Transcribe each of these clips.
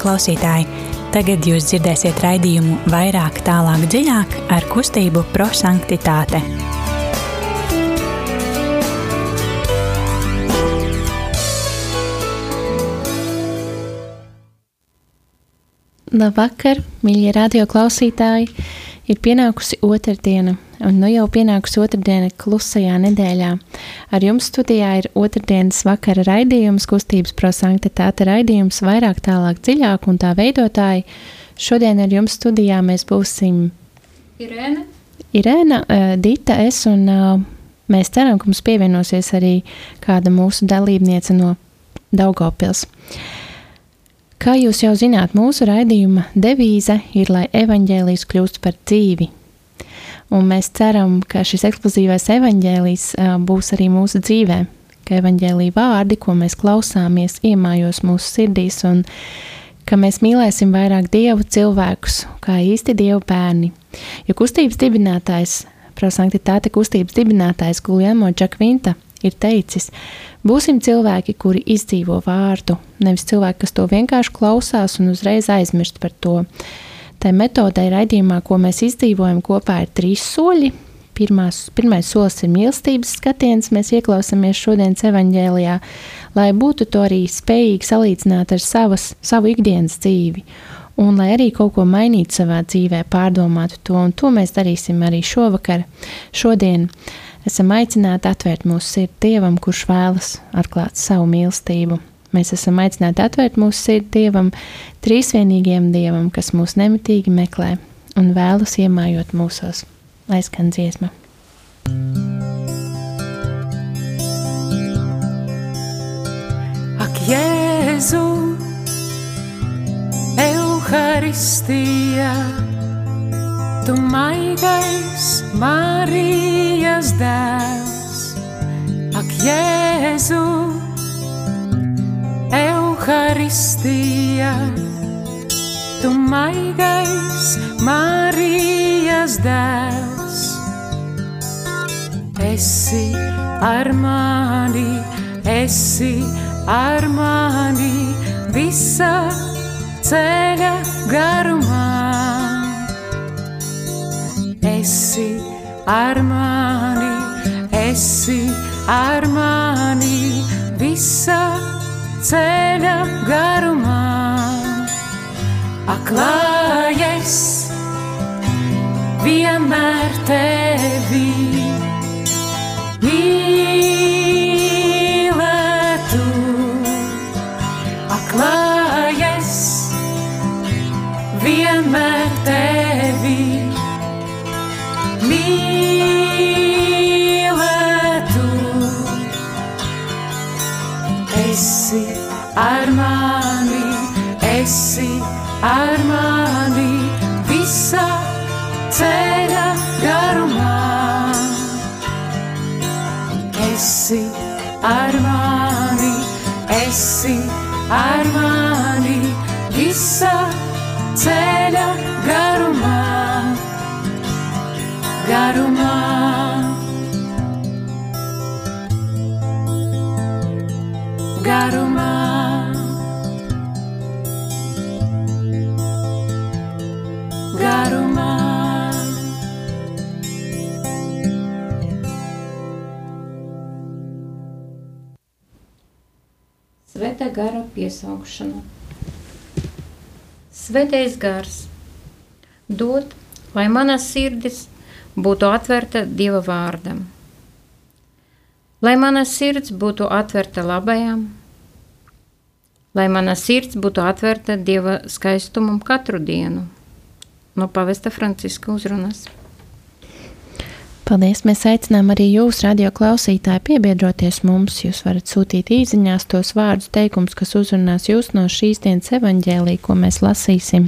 klausītāji! Tagad jūs dzirdēsiet raidījumu vairāk, tālāk, dziļāk ar kustību prosanktitāte. Labvakar, mīļie radio klausītāji! Ir pienākusi otrdiena, un nu jau pienākusi otrdiena klusajā nedēļā. Ar jums studijā ir otrdienas vakara raidījums, kustības prosanktitāte raidījums, vairāk tālāk dziļāk un tā veidotāji. Šodien ar jums studijā mēs būsim Irēna, Irēna, eh, Dita, es un eh, mēs ceram, ka mums pievienosies arī kāda mūsu dalībniece no Daugavpils. Kā jūs jau zināt, mūsu raidījuma devīze ir, lai evaņģēlijs kļūst par dzīvi. Un mēs ceram, ka šis eksplozīvais evaņģēlijs būs arī mūsu dzīvē, ka evaņģēlīja vārdi, ko mēs klausāmies, iemājos mūsu sirdīs un ka mēs mīlēsim vairāk dievu cilvēkus, kā īsti dievu bērni. Jo kustības dibinātājs, prosanktitāte kustības dibinātājs Guljamo Džakvinta ir teicis, būsim cilvēki, kuri izdzīvo vārdu, nevis cilvēki, kas to vienkārši klausās un uzreiz aizmirst par to. Tā metodē raidījumā, ko mēs izdzīvojam kopā, ir trīs soļi. Pirmās, pirmais solis ir mīlestības skatiens, mēs ieklausāmies šodienas evaņģēlijā, lai būtu to arī spējīgi salīdzināt ar savas, savu ikdienas dzīvi. Un lai arī kaut ko mainītu savā dzīvē, pārdomātu to, un to mēs darīsim arī šovakar, šodien. Esam aicināti atvērt mūsu sirdi Dievam, kurš vēlas atklāt savu mīlestību. Mēs esam aicināti atvērt mūsu sirdi Dievam, trīsvienīgiem Dievam, kas mūs nemitīgi meklē un vēlas iemājot mūsos. Lai skan dziesma! Ak, Jēzu, Euharistija, tu maigais Marijas dēls. Ak, Jēzu, Euharistija, tu maigais Marijas dēls. Esi ar mani, esi ar mani visā ceļa garumā. Esi ar mani, esi ar mani visā ceļa garumā. Aklājies vienmēr tevi mīlētu. Aklājies vienmēr ar gara piesaukšana. Svētais gars dod, lai mana sirdis būtu atverta Dieva vārdam, lai mana sirds būtu atverta labajam, lai mana sirds būtu atverta Dieva skaistumam katru dienu. No pavesta Franciska uzrunas. Paldies! Mēs aicinām arī jūs, radio klausītāji, piebiedroties mums. Jūs varat sūtīt īsiņās tos vārdus, teikumus, kas uzrunās jūs no šīs dienas evaņģēlī, ko mēs lasīsim.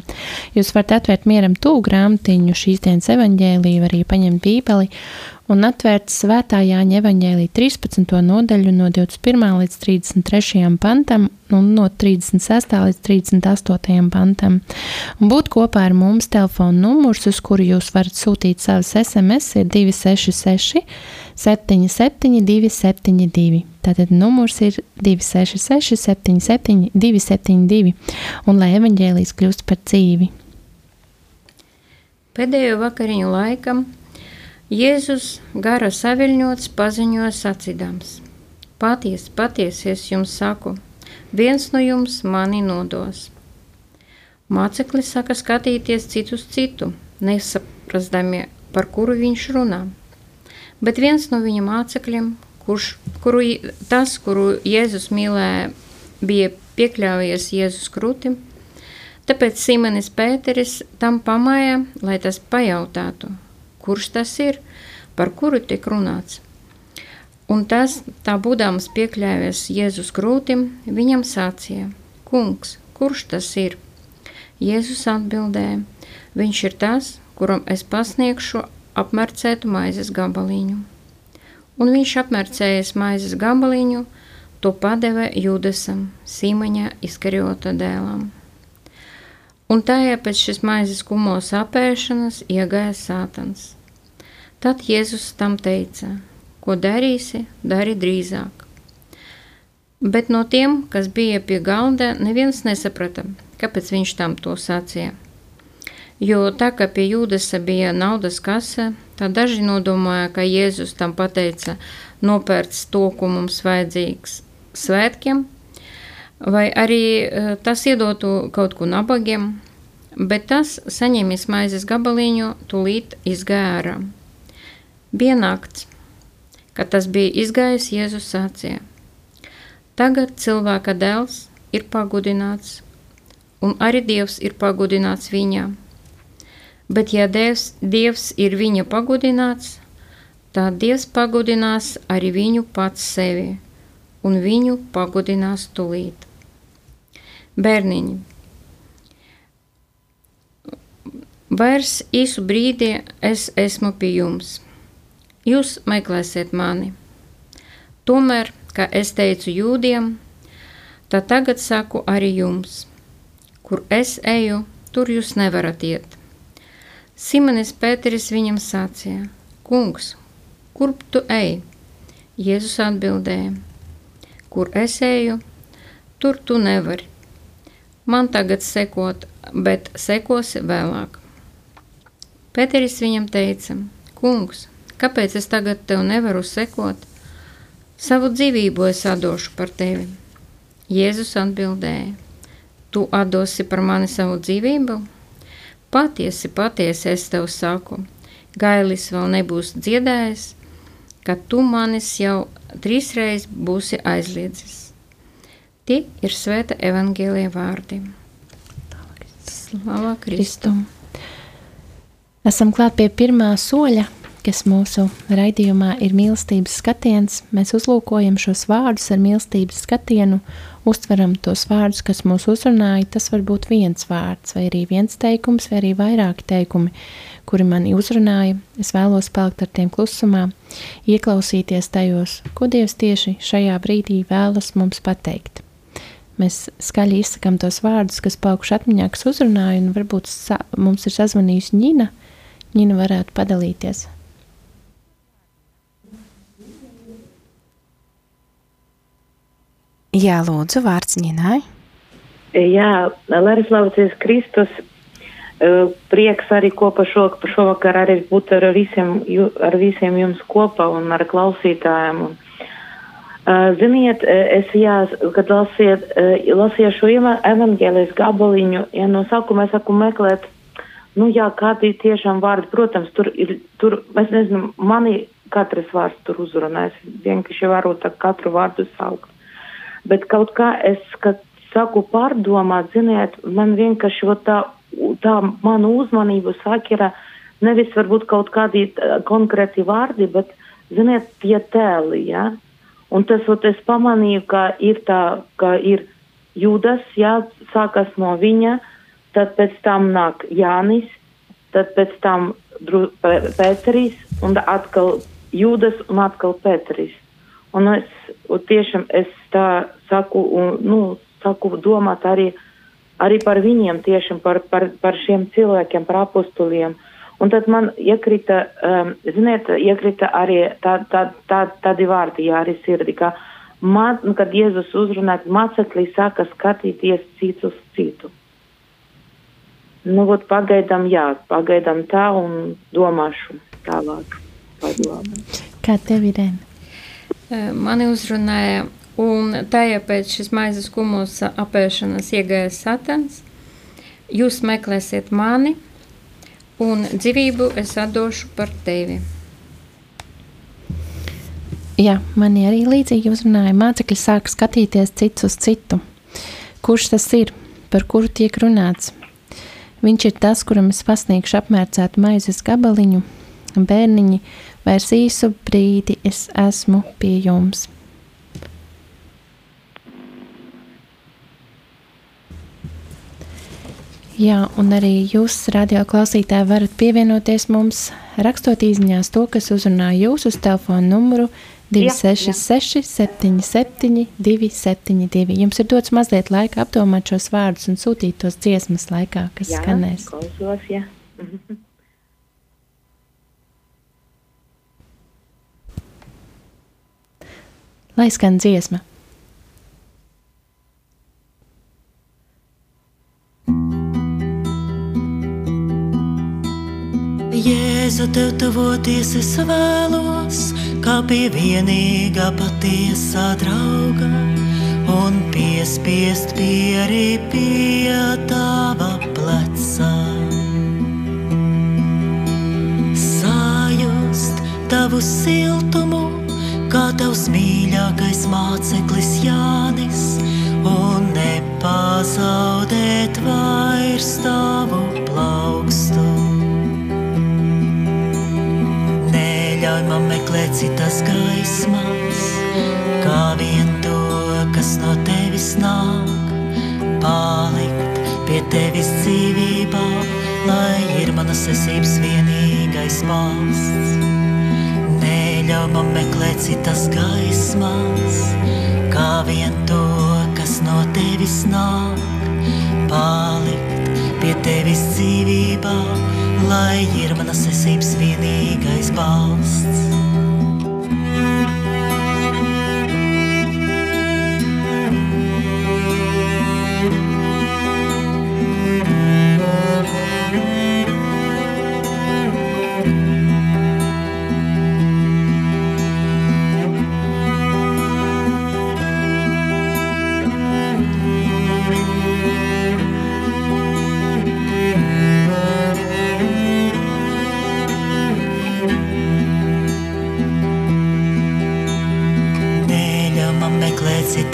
Jūs varat atvērt mieram tūlu grāmatiņu šīs dienas evaņģēlī, arī paņemt bībeli un atvērts Svētā Jāņa evaņģēlī 13. nodaļu no 21. līdz 33. pantam un no 36. līdz 38. pantam. Un būt kopā ar mums telefona numurs, uz kuru jūs varat sūtīt savus SMS, ir 266 77 272. Tātad numurs ir 266 77 272 un lai evaņģēlīs kļūst par dzīvi. Pēdējo vakariņu laikam Jēzus gara saviļņots paziņoja sacīdams: Patiesi, patiesi es jums saku, viens no jums mani nodos. Mācekļi saka skatīties citu uz citu, nesaprastami, par kuru viņš runā. Bet viens no viņa mācekļiem, kurš, kuru, tas, kuru Jēzus mīlēja, bija piekļāvies Jēzus krūtim, Tāpēc Simonis Pēteris tam pamāja, lai tas pajautātu, kurš tas ir, par kuru tiek runāts. Un tas, tā būdams piekļāvies Jēzus krūtim, viņam sācīja: Kungs, kurš tas ir? Jēzus atbildēja: Viņš ir tas, kuram es pasniegšu apmercētu maizes gabaliņu. Un viņš apmercējis maizes gabaliņu, to padeva Judasam, Sīmaņa izkariota dēlam un tajā pēc šīs maizes kumos apēšanas iegāja sātans. Tad Jēzus tam teica: Ko darīsi, dari drīzāk. Bet no tiem, kas bija pie galda, neviens nesaprata, kāpēc viņš tam to sacīja. Jo tā kā pie Jūdasa bija naudas kase, tad daži nodomāja, ka Jēzus tam pateica: nopērts to, ko mums vajadzīgs svētkiem, vai arī eh, tas iedotu kaut ko nabagiem, bet tas, saņēmis maizes gabaliņu, tūlīt izgāja ārā. Bija nakts, kad tas bija izgājis Jēzus sācijā. Tagad cilvēka dēls ir pagudināts, un arī Dievs ir pagudināts viņā. Bet ja Dievs, Dievs ir viņa pagudināts, tad Dievs pagudinās arī viņu pats sevi, un viņu pagudinās tūlīt. Bērniņi, vairs īsu brīdi es esmu pie jums. Jūs meklēsiet mani. Tomēr, kā es teicu jūdiem, tad tagad saku arī jums, kur es eju, tur jūs nevarat iet. Simonis Pēteris viņam sacīja: Kungs, kurp tu ej? Jēzus atbildēja: Kur es eju, tur tu nevari man tagad sekot, bet sekosi vēlāk. Pēteris viņam teica: Kungs, kāpēc es tagad tev nevaru sekot? Savu dzīvību es atdošu par tevi. Jēzus atbildēja: Tu atdosi par mani savu dzīvību? Patiesi, patiesi es tev saku, gailis vēl nebūs dziedājis, kad tu manis jau trīsreiz būsi aizliedzis. Tie ir svēta evaņģēlīja vārdi. Slava Kristum! Esam klāt pie pirmā soļa, kas mūsu raidījumā ir mīlestības skatiens. Mēs uzlūkojam šos vārdus ar mīlestības skatienu, uztveram tos vārdus, kas mūs uzrunāja. Tas var būt viens vārds, vai arī viens teikums, vai arī vairāki teikumi, kuri mani uzrunāja. Es vēlos palikt ar tiem klusumā, ieklausīties tajos, ko Dievs tieši šajā brīdī vēlas mums pateikt mēs skaļi izsakām tos vārdus, kas palikuši atmiņā, kas uzrunāja, un varbūt mums ir sazvanījusi Ņina. Ņina varētu padalīties. Jā, lūdzu, vārds Ņinai. Jā, lai slavēties Kristus. Prieks arī kopā šo, šovakar arī būt ar visiem, ar visiem jums kopā un ar klausītājiem. Un ziniet, es, jā, kad lasiet, uh, lasīju šo evaņģēlijas gabaliņu, ja no sākuma es saku meklēt, nu jā, kādi tiešām vārdi, protams, tur ir, tur, es nezinu, mani katrs vārds tur uzrunājas, vienkārši varu tā katru vārdu saukt. Bet kaut kā es, kad saku pārdomāt, ziniet, man vienkārši tā, tā manu uzmanību sakira nevis varbūt kaut kādi konkrēti vārdi, bet, ziniet, tie tēli, jā. Ja? Un tas, ot, es pamanīju, ka ir tā, ka ir Jūdas, jā, sākas no viņa, tad pēc tam nāk Jānis, tad pēc tam Pēteris un atkal Jūdas un atkal Petris. Un es un tiešām es tā saku, un, nu, saku domāt arī, arī par viņiem, tiešām par, par, par šiem cilvēkiem, par apostuliem. Un tad man iekrita, um, ziniet, iekrita arī tā, tā, tā, tādi vārdi, jā, arī sirdi, ka, man, nu, kad Jēzus uzrunā, mācekļi sāka skatīties cits uz citu. Nu, ot, pagaidām, jā, pagaidām tā un domāšu tālāk. Kā tev ir? Mani uzrunāja, un tajā pēc šis maizes kumus apēšanas iegāja satans. Jūs meklēsiet mani, un dzīvību es atdošu par tevi. Jā, manī arī līdzīgi uzrunāja. Mācekļi sāk skatīties cits uz citu. Kurš tas ir, par kuru tiek runāts? Viņš ir tas, kuram es pasniegšu apmērcētu maizes gabaliņu. Bērniņi Vairs īsu brīdi es esmu pie jums. Jā, un arī jūs, radio klausītāji, varat pievienoties mums, rakstot īsiņās to, kas uzrunā jūs uz telefona numuru 266, 77, 272. Jums ir dots mazliet laika apdomāt šos vārdus un sūtīt tos dziesmas laikā, kas jā, skanēs. Klausos, jā. lai skan dziesma. Jēzu, tev tuvoties es vēlos, kā pie vienīgā patiesā drauga, un piespiest pierī pie tava pleca. Sājust tavu siltumu kā tavs mīļākais māceklis Jānis, un nepazaudēt vairs tavu plaukstu. Neļauj man meklēt citas gaismas, kā vien to, kas no tevis nāk, palikt pie tevis dzīvībā, lai ir manas esības vienīgais balsts neļauj man meklēt citas gaismas, kā vien to, kas no tevis nāk, palikt pie tevis dzīvībā, lai ir manas esības vienīgais balsts.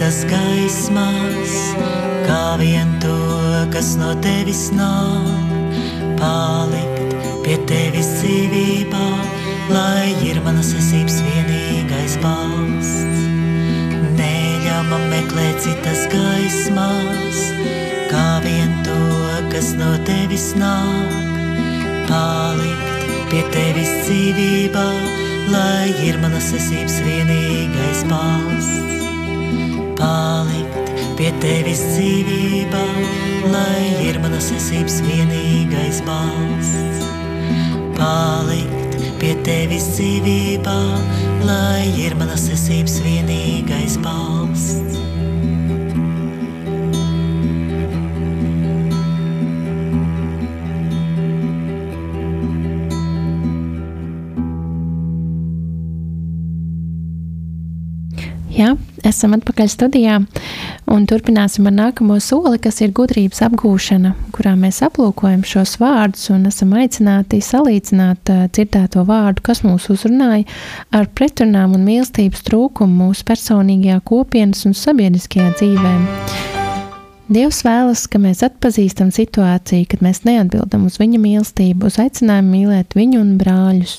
Citas gaismas, kā vien to, kas no tevis nāk, palikt pie tevis dzīvībā, lai ir manas esības vienīgais balsts. Neļauj man meklēt citas gaismas, kā vien to, kas no tevis nāk, palikt pie tevis dzīvībā, lai ir manas esības vienīgais balsts palikt pie tevis dzīvībā, lai ir manas esības vienīgais balsts. Palikt pie tevis dzīvībā, lai ir manas esības vienīgais balsts. Jā, esam atpakaļ studijā un turpināsim ar nākamo soli, kas ir gudrības apgūšana, kurā mēs aplūkojam šos vārdus un esam aicināti salīdzināt dzirdēto vārdu, kas mūs uzrunāja, ar pretrunām un mīlestības trūkumu mūsu personīgajā kopienas un sabiedriskajā dzīvē. Dievs vēlas, ka mēs atpazīstam situāciju, kad mēs neatbildam uz viņa mīlestību, uz aicinājumu mīlēt viņu un brāļus.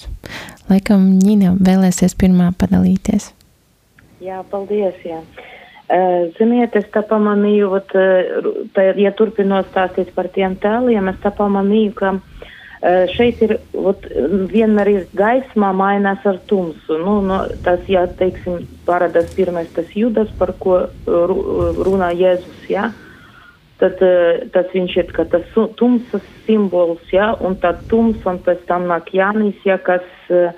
Laikam Ņina vēlēsies pirmā padalīties. Jā, paldies. Jā. Uh, ziniet, es tā pamanīju, ot, tā, ja turpinot stāstīt par tiem tēliem, es tā pamanīju, ka Uh, šeit ir ot, vienmēr ir gaismā mainās ar tumsu. Nu, no, tas, ja teiksim, parādās pirmais tas judas, par ko runā Jēzus, ja, tad uh, tas viņš ir kā tas tumsas simbols, ja, un tā tums, un pēc tam nāk Jānis, ja, kas uh,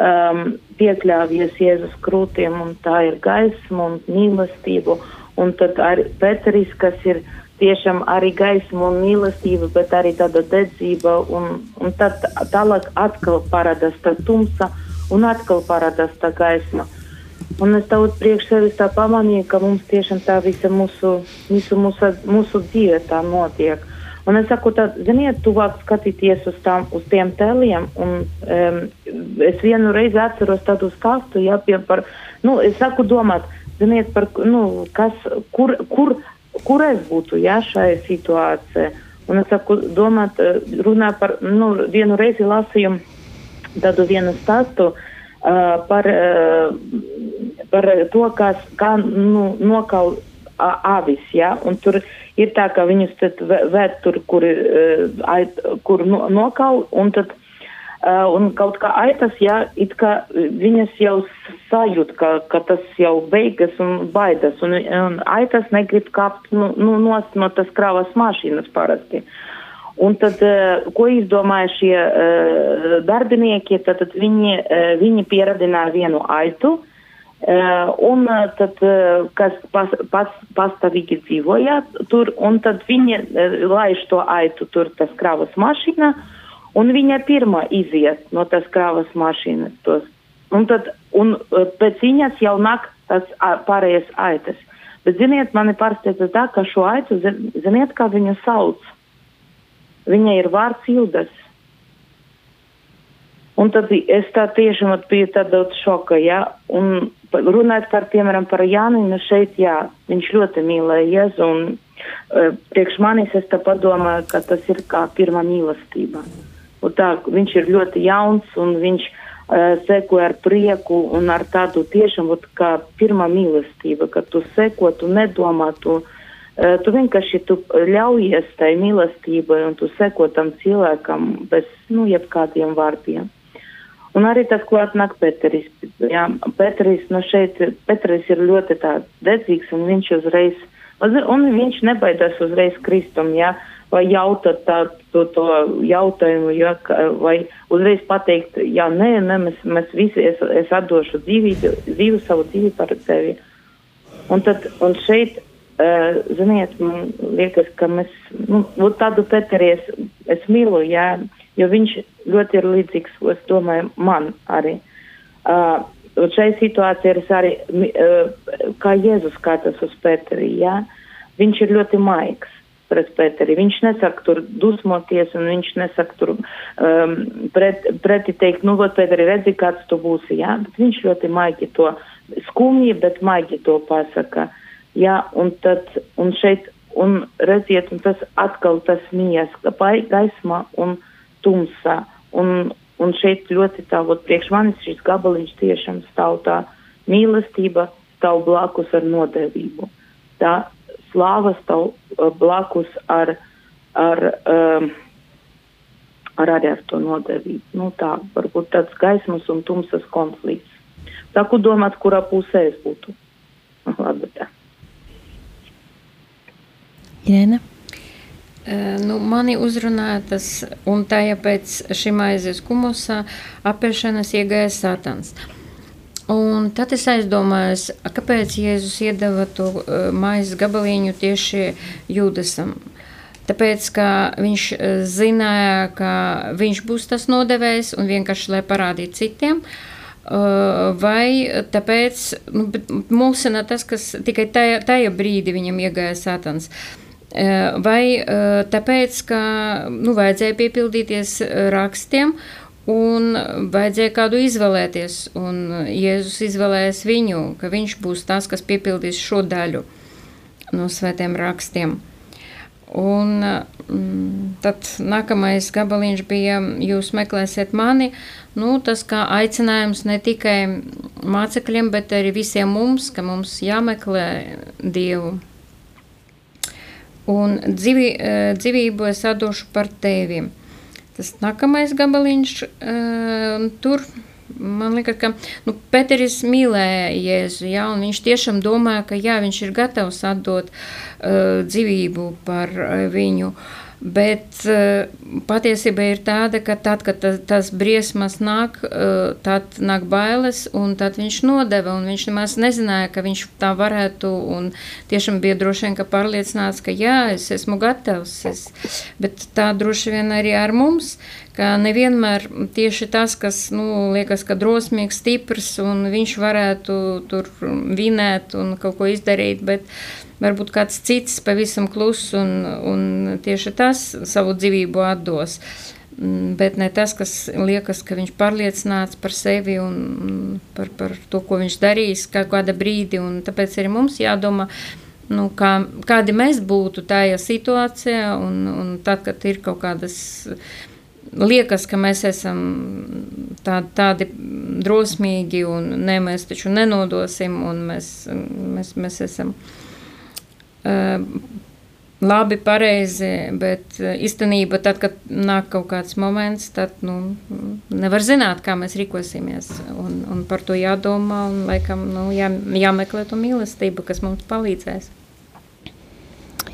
um, piekļāvies Jēzus krūtiem, un tā ir gaisma un mīlestība, un tad arī Pēteris, kas ir tiešām arī gaisma un mīlestība, bet arī tāda dedzība. Un, un tad tālāk atkal parādās tā tumsa un atkal parādās tā gaisma. Un es daudz priekš sevis tā pamanīju, ka mums tiešām tā visa mūsu, visu mūsu, mūsu dzīve tā notiek. Un es saku, tā, ziniet, tuvāk skatīties uz, tām, uz tiem tēliem. Un, um, es vienu reizi atceros tādu stāstu, ja, pie, par, nu, es saku domāt, ziniet, par, nu, kas, kur, kur kur es būtu ja, šajā situācijā. Un es saku, domāt, eh, runā par, nu, vienu reizi lasīju tādu vienu stāstu uh, par, uh, par to, kas, kā nu, nokal avis, ja, un tur ir tā, ka viņus tad vērt tur, kur, uh, kur no, nokal, un tad Uh, un kaut kā aitas, jā, it kā viņas jau sajūt, ka, ka tas jau beigas un baidas, un, un aitas negrib kāpt nu, nu, nost no tas kravas mašīnas parasti. Un tad, ko izdomāja šie darbinieki, tad, tad viņi, viņi pieradināja vienu aitu, un tad, kas pas, pas, pastāvīgi dzīvoja tur, un tad viņi uh, laiž to aitu tur tas kravas mašīnā, uh, Un viņa pirmā iziet no tās krāvas mašīnas. Tos. Un, tad, un pēc viņas jau nāk tas pārējais aitas. Bet, ziniet, mani pārsteidza tā, ka šo aitu, ziniet, kā viņu sauc. Viņa ir vārds Judas. Un tad es tā tiešām biju tādā šoka, jā. Un runājot par, piemēram, par Jāninu šeit, jā, viņš ļoti mīlēja Jēzu. Un uh, priekš manis es tā padomāju, ka tas ir kā pirmā mīlestība. Un tā, viņš ir ļoti jauns un viņš uh, seko ar prieku un ar tādu tiešām ot, kā pirmā mīlestība, ka tu seko, tu nedomā, tu, uh, tu vienkārši tu ļaujies tai mīlestībai un tu seko tam cilvēkam bez, nu, jebkādiem vārdiem. Un arī tas klāt nāk Peteris. Jā, Peteris, nu šeit, Peteris ir ļoti tāds dedzīgs un viņš uzreiz, un viņš nebaidās uzreiz kristum, jā. Vai jautāt tā, to, to jautājumu, ja, vai uzreiz pateikt, jā, nē, nē, mēs, mēs visi, es, es atdošu dzīvību, dzīvu savu dzīvi par tevi. Un, tad, un šeit, ziniet, man liekas, ka mēs, nu, tādu Peteri es, es mīlu, jā, jo viņš ļoti ir līdzīgs, es domāju, man arī. Uh, šai situācijā es arī, uh, kā Jēzus skatās uz Peteri, jā, viņš ir ļoti maigs pret Pēteri. Viņš nesaka tur dusmoties un viņš nesaka tur um, pret, preti teikt, nu, vot Pēteri, redzi, kāds tu būsi, jā, bet viņš ļoti maigi to skumji, bet maigi to pasaka, jā, un tad, un šeit, un redziet, un tas atkal tas mijas, gaismā un tumsā, un, un šeit ļoti tā, vot priekš manis šis gabaliņš tiešām stāv tā mīlestība, stāv blakus ar nodevību. Tā slāva stāv uh, blakus ar, ar, um, ar arī ar to nodevību. Nu, tā varbūt tāds gaismas un tumsas konflikts. Saku domāt, kurā pusē es būtu. Labi, tā. Irēna? Uh, nu, mani uzrunāja tas, un tā, ja pēc šim aizies kumusā, apiešanas iegāja satans. Uh, Un tad es aizdomājos, kāpēc Jēzus iedeva to uh, maizes gabaliņu tieši Jūdasam. Tāpēc, ka viņš uh, zināja, ka viņš būs tas nodevējs un vienkārši lai parādītu citiem. Uh, vai tāpēc nu, mūsina tas, kas tikai tajā, tajā brīdī viņam iegāja satans. Vai tāpēc, ka nu, vajadzēja piepildīties rakstiem, Un vajadzēja kādu izvēlēties, un Jēzus izvēlējās viņu, ka viņš būs tas, kas piepildīs šo daļu no svētiem rakstiem. Un mm, tad nākamais gabaliņš bija, jūs meklēsiet mani, nu, tas kā aicinājums ne tikai mācekļiem, bet arī visiem mums, ka mums jāmeklē Dievu. Un dzīvi, dzīvību es atdošu par tevi. tas nākamais gabaliņš, uh, tur man liekas, ka nu, Pēteris mīlēja Jēzu, ja, un viņš tiešām domāja, ka jā, viņš ir gatavs atdot uh, dzīvību par uh, viņu. Bet uh, patiesība ir tāda, ka tad, kad tas, briesmas nāk, uh, tad nāk bailes, un tad viņš nodeva, un viņš nemaz nezināja, ka viņš tā varētu, un tiešām bija droši vien, ka pārliecināts, ka jā, es esmu gatavs, es, bet tā droši vien arī ar mums, ka nevienmēr tieši tas, kas nu, liekas, ka drosmīgs, stiprs un viņš varētu tur vinēt un kaut ko izdarīt, bet varbūt kāds cits pavisam kluss un, un tieši tas savu dzīvību atdos. Mm, bet ne tas, kas liekas, ka viņš pārliecināts par sevi un par, par to, ko viņš darīs kādā brīdī. Tāpēc arī mums jādomā, nu, kā, kādi mēs būtu tajā situācijā, un, un tad, kad ir kaut kādas liekas, ka mēs esam tā, tādi drosmīgi un ne, mēs taču nenodosim un mēs, mēs, mēs esam uh, labi, pareizi, bet īstenībā tad, kad nāk kaut kāds moments, tad nu, nevar zināt, kā mēs rīkosimies un, un par to jādomā un laikam nu, jā, jāmeklē to mīlestību, kas mums palīdzēs.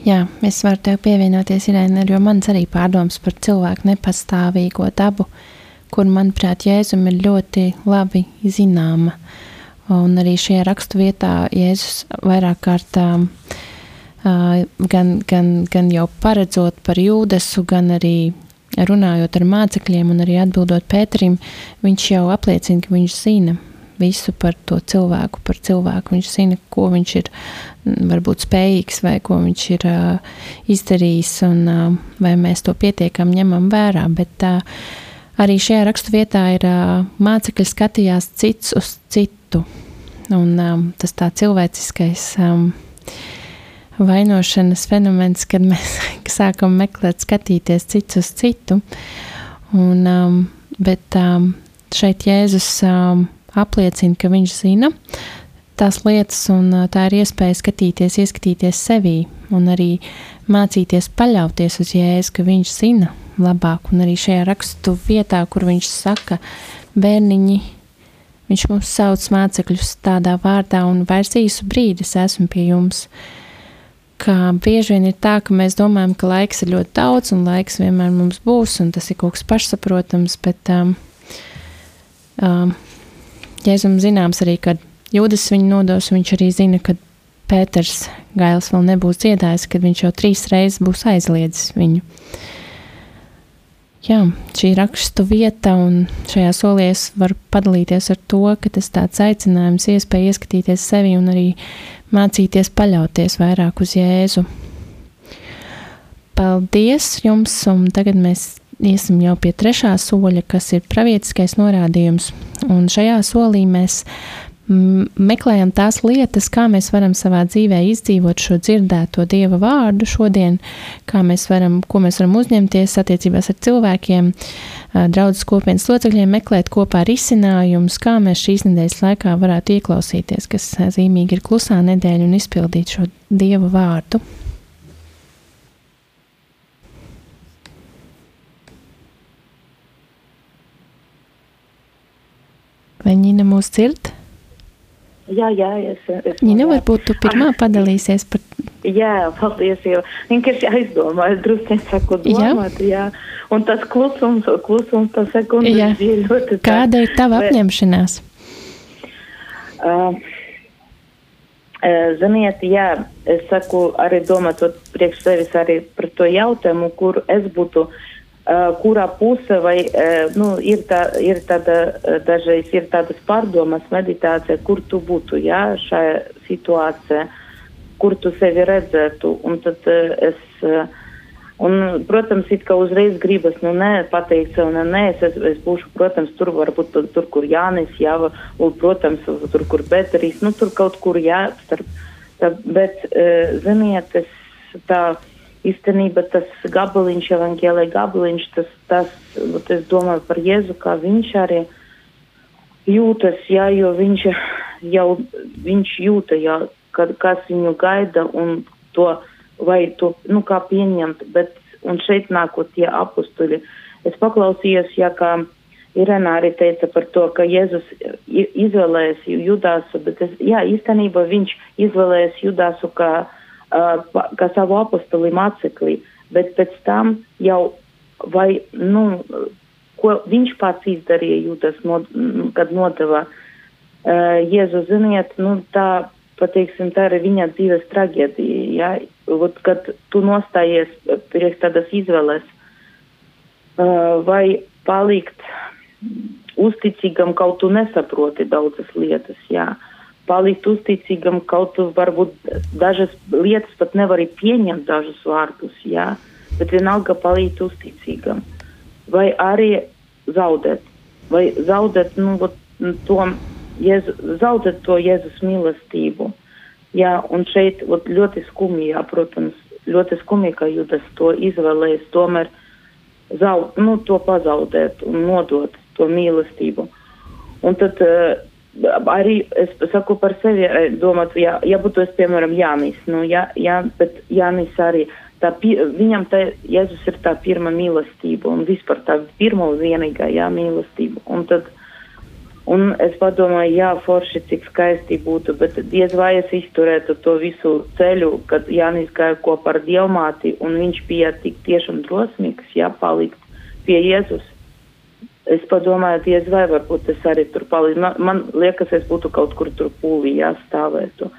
Jā, es varu tev pievienoties, Irēna, jo mans arī pārdoms par cilvēku nepastāvīgo dabu, kur, manuprāt, Jēzum ir ļoti labi zināma. Un arī šajā rakstu vietā Jēzus vairāk kārtām uh, gan, gan, gan jau paredzot par jūdesu, gan arī runājot ar mācekļiem un arī atbildot Pēterim, viņš jau apliecina, ka viņš zina visu par to cilvēku, par cilvēku. Viņš zina, ko viņš ir varbūt spējīgs vai ko viņš ir uh, izdarījis, un uh, vai mēs to pietiekami ņemam vērā. Bet uh, arī šajā rakstu vietā ir uh, mācekļi skatījās cits uz citu. Un um, tas tā cilvēciskais um, vainošanas fenomens, kad mēs sākam meklēt, skatīties cits uz citu. Un, um, bet um, šeit Jēzus um, apliecina, ka viņš zina tās lietas, un tā ir iespēja skatīties, ieskatīties sevī un arī mācīties paļauties uz Jēzu, ka viņš zina labāk. Un arī šajā rakstu vietā, kur viņš saka, bērniņi, viņš mums sauc mācekļus tādā vārdā, un vairs īsu brīdi es esmu pie jums. Kā bieži vien ir tā, ka mēs domājam, ka laiks ir ļoti daudz, un laiks vienmēr mums būs, un tas ir kaut kas pašsaprotams, bet um, um, Jēzum zināms arī, ka Jūdas viņu nodos, viņš arī zina, ka Pēters Gails vēl nebūs dziedājis, kad viņš jau trīs reizes būs aizliedzis viņu. Jā, šī rakstu vieta un šajā solī es varu padalīties ar to, ka tas tāds aicinājums, iespēja ieskatīties sevi un arī mācīties paļauties vairāk uz Jēzu. Paldies jums, un tagad mēs iesim jau pie trešā soļa, kas ir pravietiskais norādījums. Un šajā solī mēs meklējam tās lietas, kā mēs varam savā dzīvē izdzīvot šo dzirdēto dieva vārdu šodien, kā mēs varam, ko mēs varam uzņemties attiecībās ar cilvēkiem, draudzes kopienas locekļiem, meklēt kopā risinājumus, kā mēs šīs nedēļas laikā varētu ieklausīties, kas zīmīgi ir klusā nedēļa un izpildīt šo dieva vārdu. Vai Nina mūs dzird? Jā, jā, es. es Nina, varbūt tu pirmā padalīsies par. Jā, paldies, jo vienkārši aizdomāju, drusku saku domāt, jā. jā. Un tas klusums, klusums, tas sekundes jā. bija ļoti. Tā. Kāda ir tava Bet, apņemšanās? Uh, Ziniet, jā, es saku arī domāt priekš sevis arī par to jautājumu, kur es būtu Uh, kurā puse vai uh, nu, ir, tā, ir tāda, uh, dažreiz ir tādas pārdomas, meditācija, kur tu būtu jā, šajā situācijā, kur tu sevi redzētu. Un tad es, un, protams, it kā uzreiz gribas, nu nē, pateikt sev, nē, nē, es, es, es būšu, protams, tur varbūt tur, tur kur Jānis, jā, un, protams, tur, kur Beteris, nu tur kaut kur jā, starp, tā, bet, ziniet, es tā īstenībā tas gabaliņš, evaņģēlē gabaliņš, tas, tas, es domāju par Jēzu, kā viņš arī jūtas, jā, jo viņš jau, viņš jūta, jā, kad, kas viņu gaida un to, vai to, nu, kā pieņemt, bet, un šeit nākot tie apustuļi. Es paklausījos, ja kā Irena arī teica par to, ka Jēzus izvēlējas Judāsu, bet es, jā, īstenībā viņš izvēlējas Judāsu kā, kā savu apostuli māceklī, bet pēc tam jau vai, nu, ko viņš pats izdarīja Judas, no, kad nodeva uh, Jēzu, ziniet, nu, tā, pateiksim, tā ir viņa dzīves traģēdija, jā, Ot, kad tu nostājies priekš tādas izvēles, uh, vai palikt uzticīgam, kaut tu nesaproti daudzas lietas, jā. Palikt uzticīgam, kaut varbūt dažas lietas pat nevari pieņemt dažus vārdus, jā, bet vienalga palikt uzticīgam. Vai arī zaudēt, vai zaudēt, nu, to, Jēzu, zaudēt to Jēzus mīlestību. Jā, un šeit ot, ļoti skumji, jā, protams, ļoti skumji, ka Judas to izvēlējas tomēr zaud, nu, to pazaudēt un nodot to mīlestību. Un tad uh, arī es saku par sevi, eh, domāt, ja, ja būtu es, piemēram, Jānis, nu, jā, jā, bet Jānis arī, tā, viņam tā, Jēzus ir tā pirma mīlestība un vispār tā pirma un vienīgā, jā, mīlestība. Un tad, un es padomāju, jā, forši, cik skaisti būtu, bet diez vai es izturētu to visu ceļu, kad Jānis gāja kopā ar Dievmāti un viņš bija tik tiešām drosmīgs, jā, palikt pie Jēzus Es padomāju, diez vai varbūt es arī tur palīdzu. Man, man liekas, es būtu kaut kur tur pūlī jāstāvētu.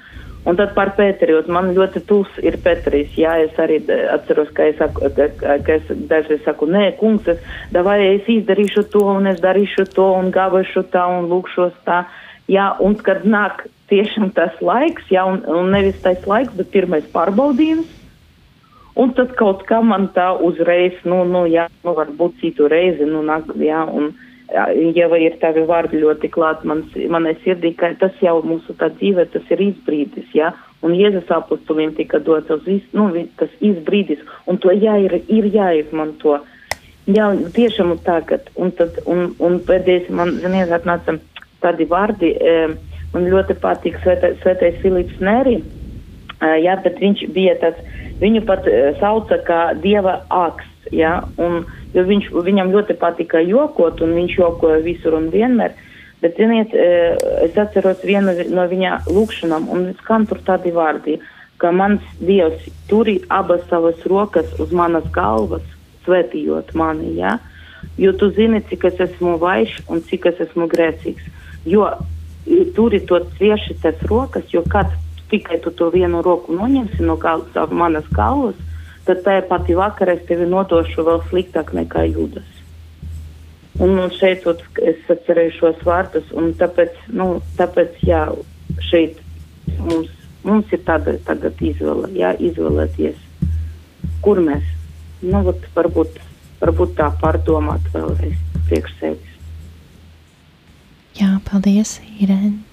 Un tad par Pēteri, man ļoti tūs ir Pēteris, jā, es arī atceros, ka es, saku, ka es dažreiz saku, nē, kungs, davai es izdarīšu to un es darīšu to un gāvēšu tā un lūkšos tā. Jā, un kad nāk tiešām tas laiks, jā, un, un nevis tas laiks, bet pirmais pārbaudījums, Un tad kaut kā man tā uzreiz, nu, nu jā, nu, varbūt citu reizi, nu, nāk, jā, un ja vai ir tavi vārdi ļoti klāt man, manai sirdī, ka tas jau mūsu tā dzīve, tas ir izbrīdis, jā, un Jēzus apostuliem tika dots uz visu, nu, tas izbrīdis, un to jā, ir, ir jāizmanto. Jā, tiešām tagad, un tad, un, un pēdējais man, ziniet, atnāca tādi vārdi, e, man ļoti patīk svētais, svētais Filips Neri, e, jā, bet viņš bija tāds, Viņu pat uh, sauca kā dieva aksts, ja, un, viņš, viņam ļoti patika jokot, un viņš jokoja visur un vienmēr. Bet, ziniet, uh, es atceros vienu no viņa lūkšanām, un skan tur tādi vārdi, ka mans dievs turi abas savas rokas uz manas galvas, svētījot mani, ja, jo tu zini, cik es esmu vaišs un cik es esmu grēcīgs. Jo turi to cieši tas rokas, jo kāds tikai tu to vienu roku noņemsi no gal, manas galvas, tad tajā pati vakarā es tevi nodošu vēl sliktāk nekā jūdas. Un, un šeit ot, es atcerēju šos vārdus, un tāpēc, nu, tāpēc jā, šeit mums, mums ir tāda tagad izvēle, jā, izvēlēties, kur mēs, nu, ot, varbūt, varbūt tā pārdomāt vēlreiz priekš sevis. Jā, paldies, Irēna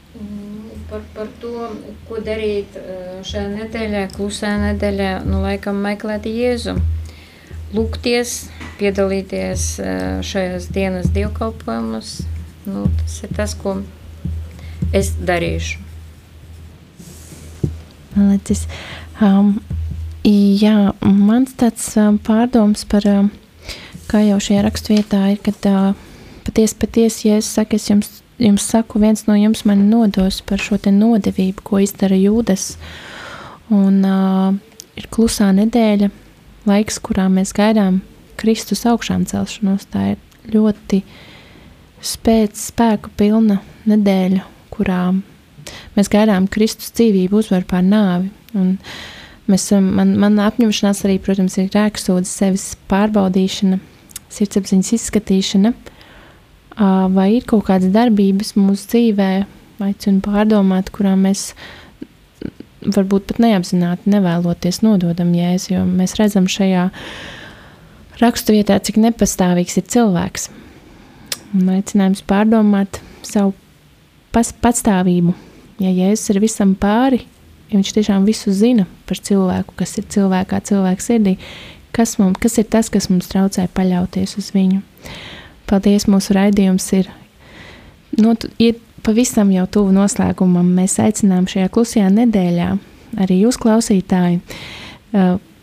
par, par to, ko darīt eh, šajā nedēļā, klusā nedēļā, nu, laikam meklēt Jēzu. Lūgties, piedalīties eh, šajās dienas dievkalpojumus. Nu, tas ir tas, ko es darīšu. Licis. Um, jā, mans tāds um, pārdoms par, um, kā jau šajā rakstvietā ir, kad uh, patiesi, patiesi, ja es saku, es jums jums saku, viens no jums man nodos par šo nodevību, ko izdara jūdas. Un uh, ir klusā nedēļa, laiks, kurā mēs gaidām Kristus augšām celšanos. Tā ir ļoti spēc, spēku pilna nedēļa, kurā mēs gaidām Kristus dzīvību, uzvaru pār nāvi. Un mēs, man, man apņemšanās arī, protams, ir rēksūdzes sevis pārbaudīšana, sirdsapziņas izskatīšana. Uh, vai ir kaut kādas darbības mūsu dzīvē, aicinu pārdomāt, kurām mēs varbūt pat neapzināti nevēloties nododam jēzu, jo mēs redzam šajā raksturvietā, cik nepastāvīgs ir cilvēks. Un aicinājums pārdomāt savu pas, patstāvību. Ja Jēzus ir visam pāri, ja viņš tiešām visu zina par cilvēku, kas ir cilvēkā, cilvēka sirdī, kas, mums, kas ir tas, kas mums traucē paļauties uz viņu. Paldies, mūsu raidījums ir, not, ir pavisam jau tuvu noslēgumam. Mēs aicinām šajā klusajā nedēļā arī jūs, klausītāji,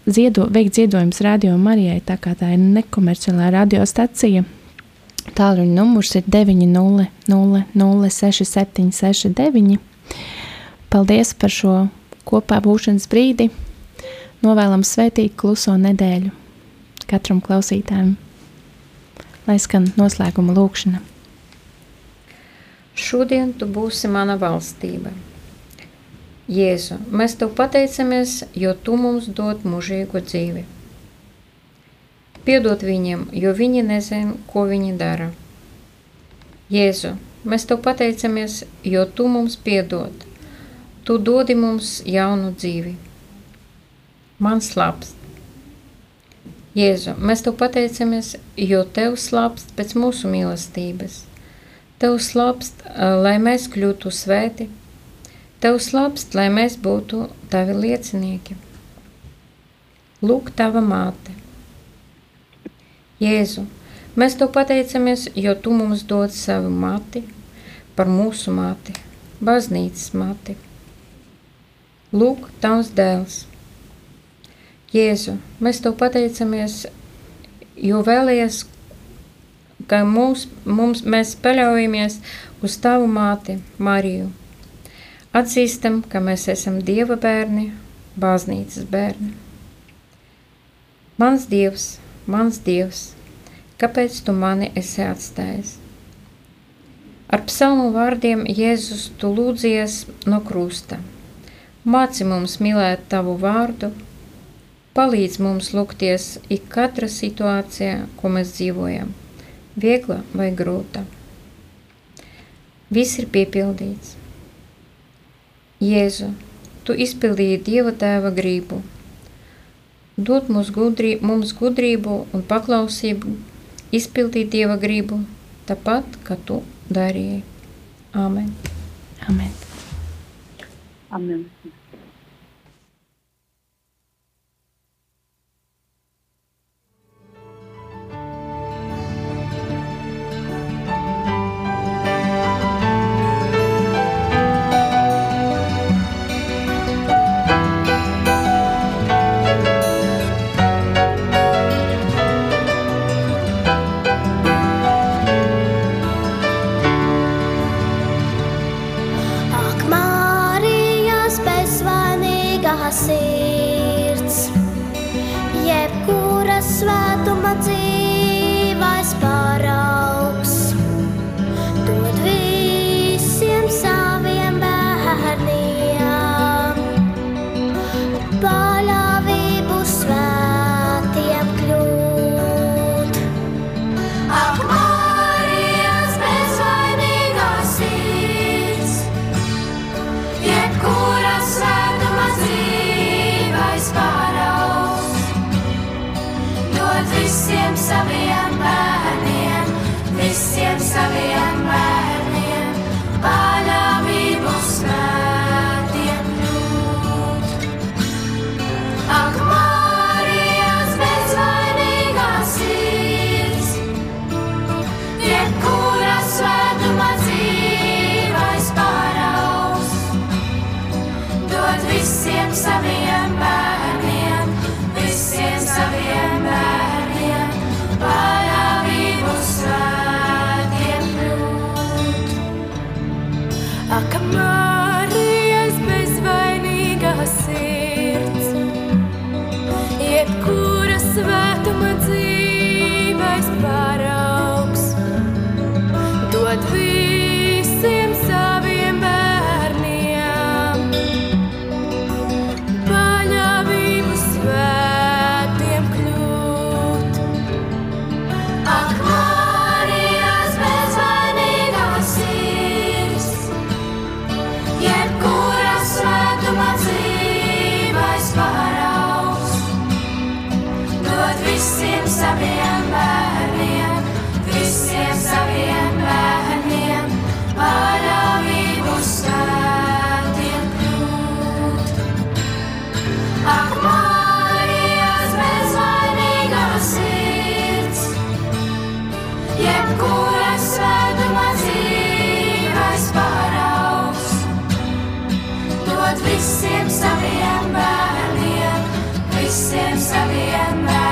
ziedo, veikt ziedojumus radio Marijai, tā kā tā ir nekomerciālā radiostacija. Tālruņa numurs ir 900-0679. Paldies par šo kopā būšanas brīdi. Novēlam svētīgu kluso nedēļu katram klausītājam. Lai skan noslēguma lūkšana. Šodien tu būsi mana valstība. Jēzu, mēs tev pateicamies, jo tu mums dod mūžīgu dzīvi. Piedod viņiem, jo viņi nezina, ko viņi dara. Jēzu, mēs tev pateicamies, jo tu mums piedod. Tu dodi mums jaunu dzīvi. Man slāpst. Jēzu, mēs tev pateicamies, jo tev slāpst pēc mūsu mīlestības. Tev slāpst, lai mēs kļūtu svēti, tev slāpst, lai mēs būtu tavi liecinieki. Lūk, tava māte. Jēzu, mēs tev pateicamies, jo tu mums dod savu mati par mūsu mati, baznīcas mati. Lūk, tavs dēls. Jēzu, mēs tev pateicamies, jo vēlies ka mums, mums, mēs paļaujamies uz tavu māti, Mariju. Atzīstam, ka mēs esam Dieva bērni, baznīcas bērni. Mans Dievs, mans Dievs, kāpēc tu mani esi atstājis? Ar psalmu vārdiem Jēzus tu lūdzies no krusta. Māci mums mīlēt tavu vārdu, palīdz mums lūgties ik katra situācijā, ko mēs dzīvojam viegla vai grūta. Viss ir piepildīts. Jēzu, tu izpildīji Dieva tēva gribu. Dod mums, gudrī, mums gudrību un paklausību, izpildīt Dieva gribu, tāpat, kā tu darīji. Amen. Amen. Amen. jebkura svētuma dzīve. Visiem heavy and bad.